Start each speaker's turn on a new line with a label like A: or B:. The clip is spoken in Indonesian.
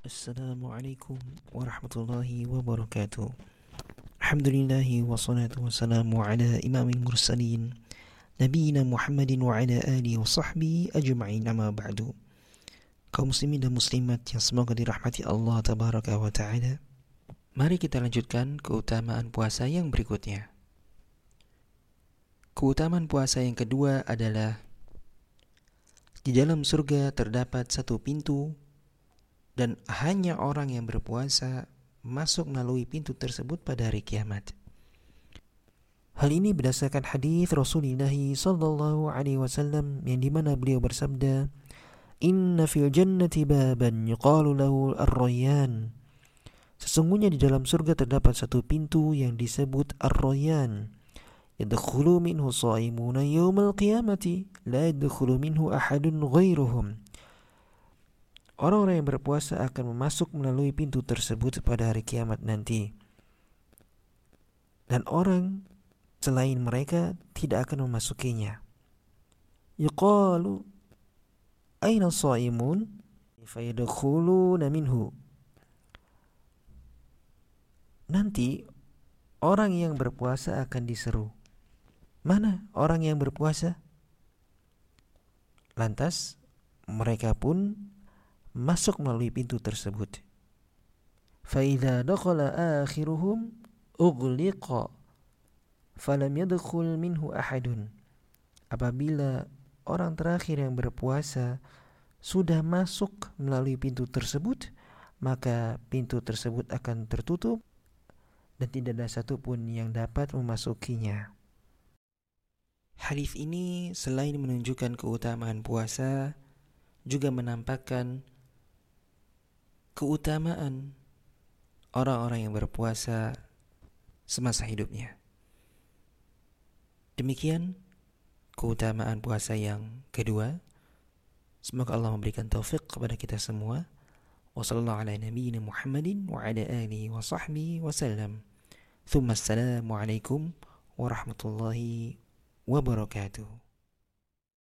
A: Assalamualaikum warahmatullahi wabarakatuh. Alhamdulillahi wassalatu wassalamu ala imamil mursalin Nabiina Muhammadin wa ala alihi wa sahbihi ajma'in amma ba'du. Kaum muslimin dan muslimat yang semoga dirahmati Allah tabaraka wa ta'ala Mari kita lanjutkan keutamaan puasa yang berikutnya. Keutamaan puasa yang kedua adalah di dalam surga terdapat satu pintu dan hanya orang yang berpuasa masuk melalui pintu tersebut pada hari kiamat. Hal ini berdasarkan hadis Rasulullah sallallahu alaihi wasallam yang di mana beliau bersabda, "Inna fil jannati baban yuqalu lahu ar-rayyan." Sesungguhnya di dalam surga terdapat satu pintu yang disebut ar-rayyan yadkhulu minhu shaimuna yawmal qiyamati la yadkhulu minhu ahadun ghairuhum Orang-orang yang berpuasa akan masuk melalui pintu tersebut pada hari kiamat nanti. Dan orang selain mereka tidak akan memasukinya. Yuqalu Aina shaimun? Fayadkhuluna minhu. Nanti orang yang berpuasa akan diseru. Mana orang yang berpuasa? Lantas mereka pun masuk melalui pintu tersebut. فَإِذَا دَخَلَ آخِرُهُمْ أُغْلِقَ فَلَمْ يَدْخُلْ مِنْهُ أَحَدٌ Apabila orang terakhir yang berpuasa sudah masuk melalui pintu tersebut, maka pintu tersebut akan tertutup dan tidak ada satupun yang dapat memasukinya. Hadis ini selain menunjukkan keutamaan puasa, juga menampakkan keutamaan orang-orang yang berpuasa semasa hidupnya. Demikian keutamaan puasa yang kedua. Semoga Allah memberikan taufik kepada kita semua. Wassalamualaikum warahmatullahi wabarakatuh.